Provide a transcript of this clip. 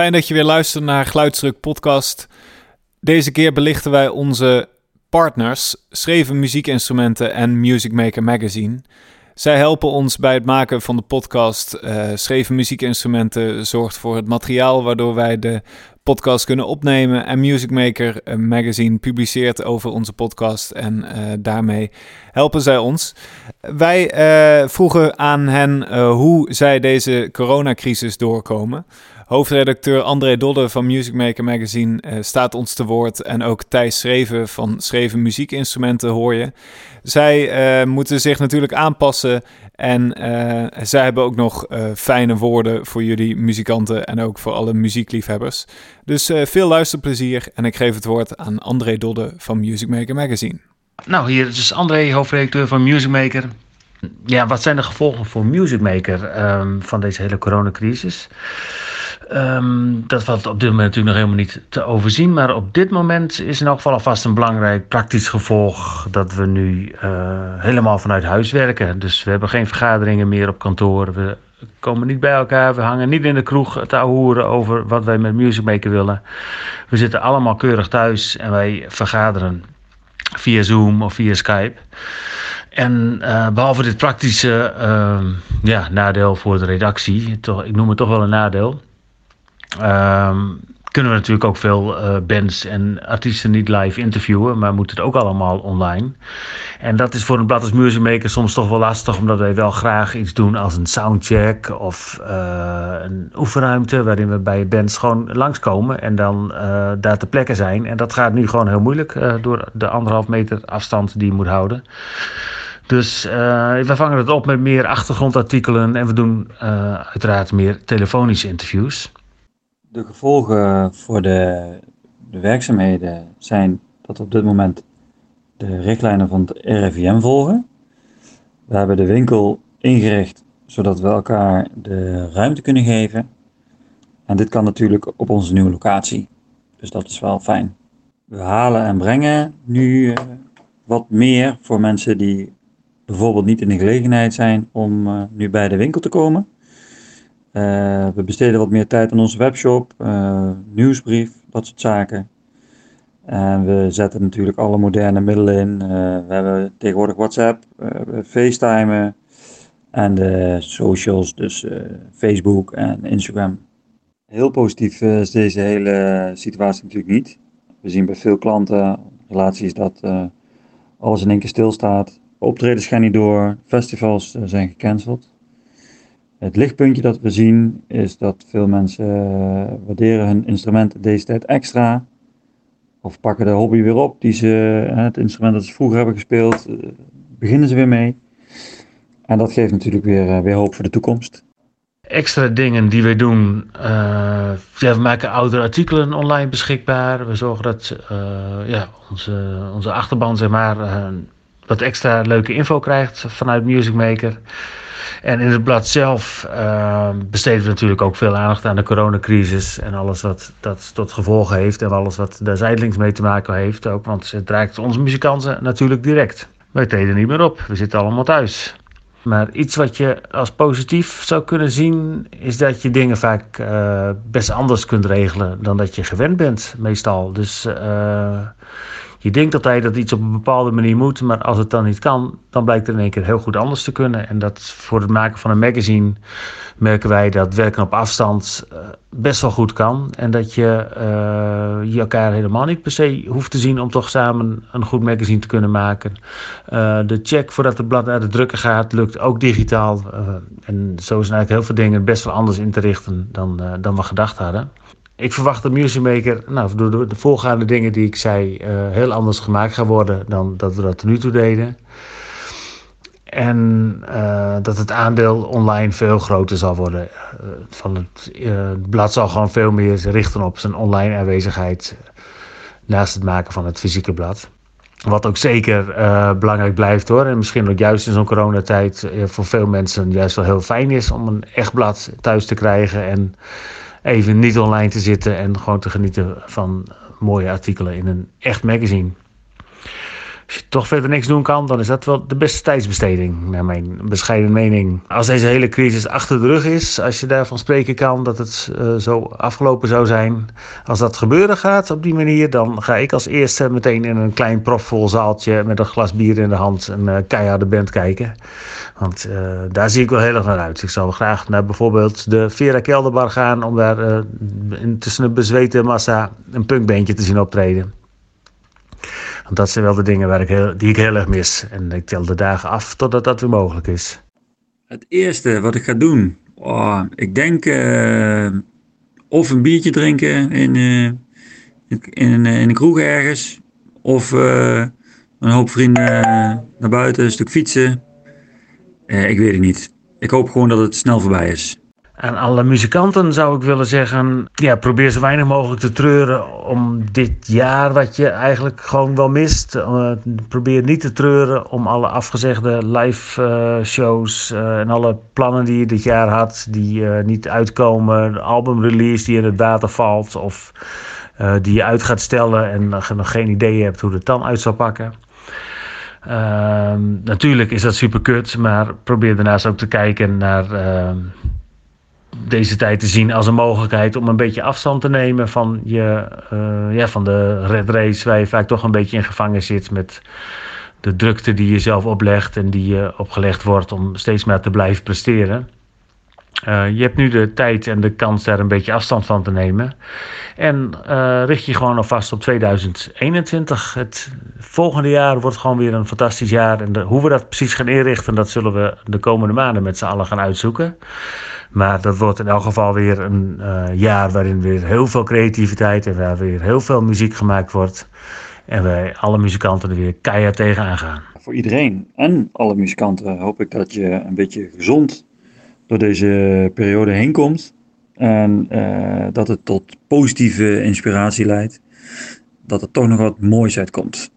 Fijn dat je weer luistert naar Geluidsdruk Podcast. Deze keer belichten wij onze partners, Schreven Muziekinstrumenten en Music Maker Magazine. Zij helpen ons bij het maken van de podcast. Uh, Schreven Muziekinstrumenten zorgt voor het materiaal waardoor wij de podcast kunnen opnemen. En Music Maker eh, Magazine publiceert over onze podcast. En uh, daarmee helpen zij ons. Wij uh, vroegen aan hen hoe zij deze coronacrisis doorkomen. Hoofdredacteur André Dodde van Music Maker Magazine staat ons te woord. En ook Thijs Schreven van Schreven Muziekinstrumenten hoor je. Zij moeten zich natuurlijk aanpassen. En uh, zij hebben ook nog fijne woorden voor jullie muzikanten en ook voor alle muziekliefhebbers. Dus veel luisterplezier en ik geef het woord aan André Dodde van Music Maker Magazine. Nou, hier is André, hoofdredacteur van Music Maker. Ja, wat zijn de gevolgen voor Music Maker um, van deze hele coronacrisis? Um, dat valt op dit moment natuurlijk nog helemaal niet te overzien. Maar op dit moment is in elk geval alvast een belangrijk praktisch gevolg dat we nu uh, helemaal vanuit huis werken. Dus we hebben geen vergaderingen meer op kantoor. We komen niet bij elkaar. We hangen niet in de kroeg te ahoeren over wat wij met Music Maker willen. We zitten allemaal keurig thuis en wij vergaderen via Zoom of via Skype. En uh, behalve dit praktische uh, ja, nadeel voor de redactie, toch, ik noem het toch wel een nadeel Um, kunnen we natuurlijk ook veel uh, bands en artiesten niet live interviewen, maar moeten het ook allemaal online. En dat is voor een blad als soms toch wel lastig, omdat wij wel graag iets doen als een soundcheck of uh, een oefenruimte, waarin we bij bands gewoon langskomen en dan uh, daar te plekken zijn. En dat gaat nu gewoon heel moeilijk door de anderhalf meter afstand die je moet houden. Dus we vangen het op met meer achtergrondartikelen en we doen uiteraard meer telefonische interviews. De gevolgen voor de, de werkzaamheden zijn dat op dit moment de richtlijnen van het RIVM volgen. We hebben de winkel ingericht zodat we elkaar de ruimte kunnen geven. En dit kan natuurlijk op onze nieuwe locatie. Dus dat is wel fijn. We halen en brengen nu eh, wat meer voor mensen die bijvoorbeeld niet in de gelegenheid zijn om uh, nu bij de winkel te komen. Uh, we besteden wat meer tijd aan onze webshop, uh, nieuwsbrief, dat soort zaken. En we zetten natuurlijk alle moderne middelen in. Uh, we hebben tegenwoordig WhatsApp, FaceTime en de socials, dus Facebook en Instagram. Heel positief is deze hele situatie natuurlijk niet. We zien bij veel klanten, relaties, dat alles in één keer stilstaat. Optredens gaan niet door, festivals zijn gecanceld. Het lichtpuntje dat we zien is dat veel mensen uh, waarderen hun instrumenten deze tijd extra. Of pakken de hobby weer op, die ze, het instrument dat ze vroeger hebben gespeeld, uh, beginnen ze weer mee. En dat geeft natuurlijk weer, weer hoop voor de toekomst. Extra dingen die we doen. ja, we maken oudere artikelen online beschikbaar. We zorgen dat ja, onze, onze achterban zeg maar, wat extra leuke info krijgt vanuit Music Maker. En in het blad zelf uh, besteden we natuurlijk ook veel aandacht aan de coronacrisis en alles wat dat tot gevolgen heeft en alles wat daar zijdelings mee te maken heeft ook. Want het raakt onze muzikanten natuurlijk direct. Wij treden niet meer op, we zitten allemaal thuis. Maar iets wat je als positief zou kunnen zien, is dat je dingen vaak uh, best anders kunt regelen dan dat je gewend bent, meestal. Dus uh, je denkt altijd dat iets op een bepaalde manier moet, maar als het dan niet kan, dan blijkt het in één keer heel goed anders te kunnen. En dat voor het maken van een magazine merken wij dat werken op afstand uh, best wel goed kan. En dat je, uh, je elkaar helemaal niet per se hoeft te zien om toch samen een goed magazine te kunnen maken. Uh, de check voordat het blad naar de drukker gaat, lukt ook digitaal. en zo zijn eigenlijk heel veel dingen best wel anders in te richten dan, dan we gedacht hadden ik verwacht dat Music Maker, nou, door de, voorgaande dingen die ik zei, uh, heel anders gemaakt gaat worden dan dat we dat nu toe deden. En uh, dat het aandeel online veel groter zal worden. Uh, van het, het, blad zal gewoon veel meer richten op zijn online aanwezigheid. Naast het maken van het fysieke blad. Wat ook zeker belangrijk blijft hoor. En misschien ook juist in zo'n coronatijd voor veel mensen juist wel heel fijn is om een echt blad thuis te krijgen. En even niet online te zitten en gewoon te genieten van mooie artikelen in een echt magazine. Als je toch verder niks doen kan, dan is dat wel de beste tijdsbesteding, naar mijn bescheiden mening. Als deze hele crisis achter de rug is, als je daarvan spreken kan dat het uh, zo afgelopen zou zijn, als dat gebeuren gaat op die manier, dan ga ik als eerste meteen in een klein profvol zaaltje met een glas bier in de hand een uh, keiharde band kijken. Want uh, daar zie ik wel heel erg naar uit. Ik zou graag naar bijvoorbeeld de Vera Kelderbar gaan om daar tussen een bezweten massa een punkbandje te zien optreden. Want dat zijn wel de dingen waar ik heel, die ik heel erg mis. En ik tel de dagen af totdat dat weer mogelijk is. Het eerste wat ik ga doen, oh, ik denk uh, of een biertje drinken in, uh, in, in, in, een kroeg ergens. Of een hoop vrienden naar buiten, een stuk fietsen. ik weet het niet. Ik hoop gewoon dat het snel voorbij is. Aan alle muzikanten zou ik willen zeggen: ja, probeer zo weinig mogelijk te treuren om dit jaar wat je eigenlijk gewoon wel mist. Uh, probeer niet te treuren om alle afgezegde live uh, shows uh, en alle plannen die je dit jaar had, die niet uitkomen. albumrelease die in het water valt of die je uit gaat stellen en nog geen idee hebt hoe het dan uit zal pakken. Ehm, natuurlijk is dat super kut, maar probeer daarnaast ook te kijken naar ehm, deze tijd te zien als een mogelijkheid om een beetje afstand te nemen van, je, uh, ja, van de red race, waar je vaak toch een beetje in gevangen zit met de drukte die je zelf oplegt en die je opgelegd wordt om steeds maar te blijven presteren. Uh, je hebt nu de tijd en de kans daar een beetje afstand van te nemen. En uh, richt je gewoon alvast op 2021. Het volgende jaar wordt gewoon weer een fantastisch jaar. En hoe we dat precies gaan inrichten, dat zullen we de komende maanden met z'n allen gaan uitzoeken. Maar dat wordt in elk geval weer een uh, jaar waarin weer heel veel creativiteit en waar weer heel veel muziek gemaakt wordt. En wij alle muzikanten er weer keihard tegenaan gaan. Voor iedereen en alle muzikanten hoop ik dat je een beetje gezond door deze periode heen komt. En uh, dat het tot positieve inspiratie leidt. Dat er toch nog wat moois uitkomt.